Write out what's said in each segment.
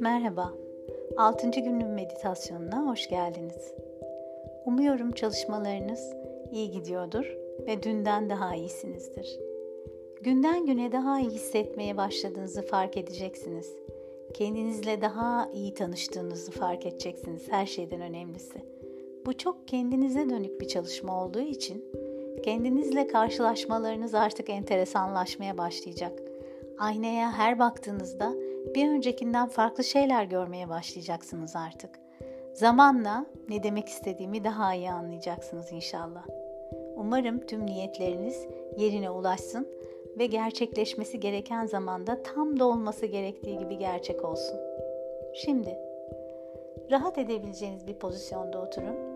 Merhaba, 6. günün meditasyonuna hoş geldiniz. Umuyorum çalışmalarınız iyi gidiyordur ve dünden daha iyisinizdir. Günden güne daha iyi hissetmeye başladığınızı fark edeceksiniz. Kendinizle daha iyi tanıştığınızı fark edeceksiniz her şeyden önemlisi. Bu çok kendinize dönük bir çalışma olduğu için kendinizle karşılaşmalarınız artık enteresanlaşmaya başlayacak. Aynaya her baktığınızda bir öncekinden farklı şeyler görmeye başlayacaksınız artık. Zamanla ne demek istediğimi daha iyi anlayacaksınız inşallah. Umarım tüm niyetleriniz yerine ulaşsın ve gerçekleşmesi gereken zamanda tam da olması gerektiği gibi gerçek olsun. Şimdi rahat edebileceğiniz bir pozisyonda oturun.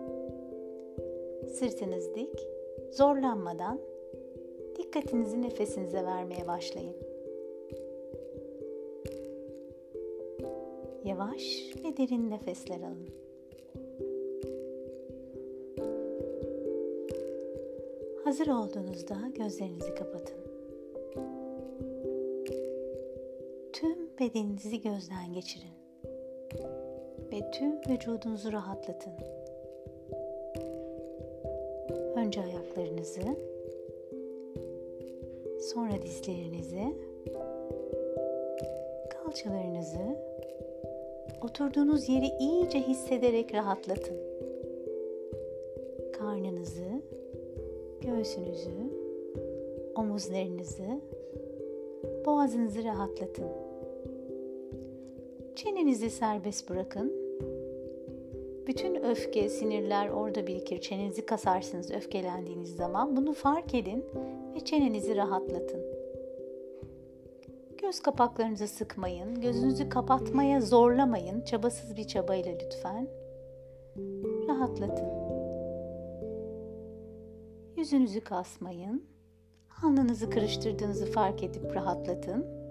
Sırtınız dik, zorlanmadan dikkatinizi nefesinize vermeye başlayın. Yavaş ve derin nefesler alın. Hazır olduğunuzda gözlerinizi kapatın. Tüm bedeninizi gözden geçirin ve tüm vücudunuzu rahatlatın. Önce ayaklarınızı, sonra dizlerinizi, kalçalarınızı, oturduğunuz yeri iyice hissederek rahatlatın. Karnınızı, göğsünüzü, omuzlarınızı, boğazınızı rahatlatın. Çenenizi serbest bırakın. Bütün öfke, sinirler orada birikir. Çenenizi kasarsınız öfkelendiğiniz zaman. Bunu fark edin ve çenenizi rahatlatın. Göz kapaklarınızı sıkmayın. Gözünüzü kapatmaya zorlamayın. Çabasız bir çabayla lütfen. Rahatlatın. Yüzünüzü kasmayın. Alnınızı kırıştırdığınızı fark edip rahatlatın.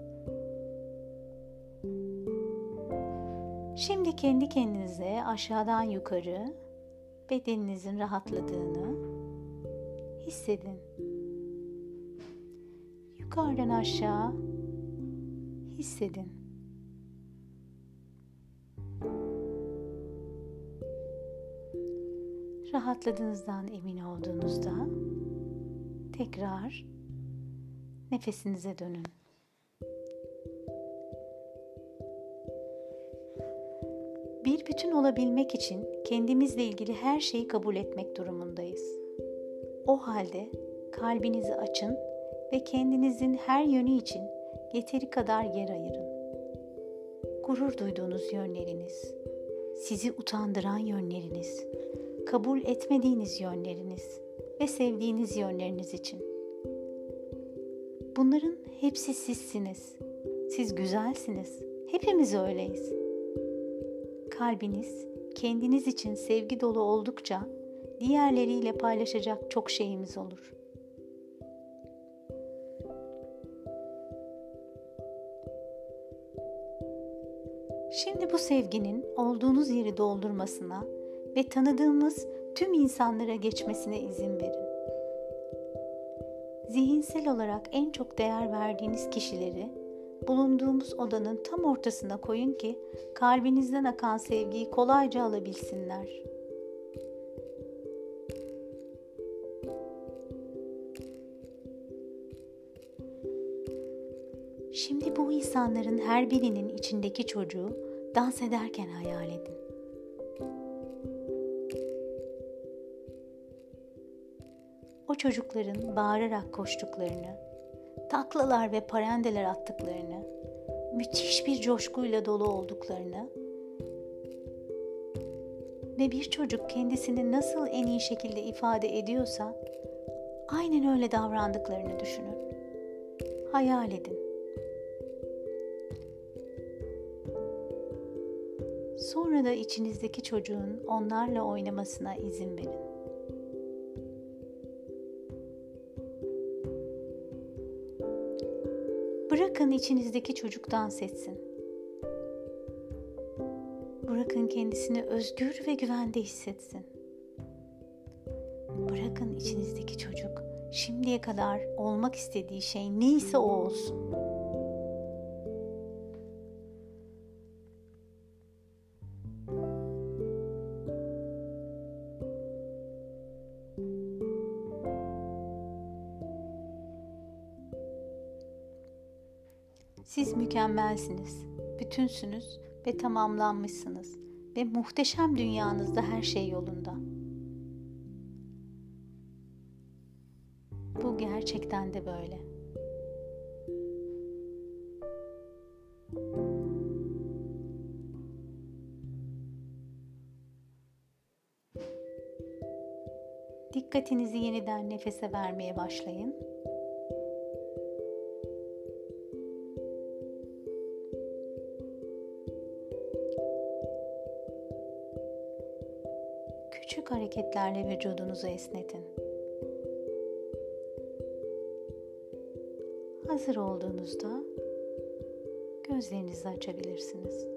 Şimdi kendi kendinize aşağıdan yukarı bedeninizin rahatladığını hissedin. Yukarıdan aşağı hissedin. Rahatladığınızdan emin olduğunuzda tekrar nefesinize dönün. Bir bütün olabilmek için kendimizle ilgili her şeyi kabul etmek durumundayız. O halde kalbinizi açın ve kendinizin her yönü için yeteri kadar yer ayırın. Gurur duyduğunuz yönleriniz, sizi utandıran yönleriniz, kabul etmediğiniz yönleriniz ve sevdiğiniz yönleriniz için. Bunların hepsi sizsiniz. Siz güzelsiniz. Hepimiz öyleyiz. Kalbiniz kendiniz için sevgi dolu oldukça diğerleriyle paylaşacak çok şeyimiz olur. Şimdi bu sevginin olduğunuz yeri doldurmasına ve tanıdığımız tüm insanlara geçmesine izin verin. Zihinsel olarak en çok değer verdiğiniz kişileri bulunduğumuz odanın tam ortasına koyun ki kalbinizden akan sevgiyi kolayca alabilsinler. Şimdi bu insanların her birinin içindeki çocuğu dans ederken hayal edin. O çocukların bağırarak koştuklarını, taklalar ve parendeler attıklarını, müthiş bir coşkuyla dolu olduklarını ve bir çocuk kendisini nasıl en iyi şekilde ifade ediyorsa aynen öyle davrandıklarını düşünün. Hayal edin. Sonra da içinizdeki çocuğun onlarla oynamasına izin verin. Bırakın içinizdeki çocuk dans etsin. Bırakın kendisini özgür ve güvende hissetsin. Bırakın içinizdeki çocuk şimdiye kadar olmak istediği şey neyse o olsun. Siz mükemmelsiniz, bütünsünüz ve tamamlanmışsınız ve muhteşem dünyanızda her şey yolunda. Bu gerçekten de böyle. Dikkatinizi yeniden nefese vermeye başlayın. Küçük hareketlerle vücudunuzu esnetin. Hazır olduğunuzda gözlerinizi açabilirsiniz.